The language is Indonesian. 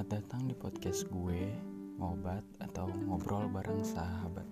Selamat datang di podcast gue, ngobat atau ngobrol bareng sahabat.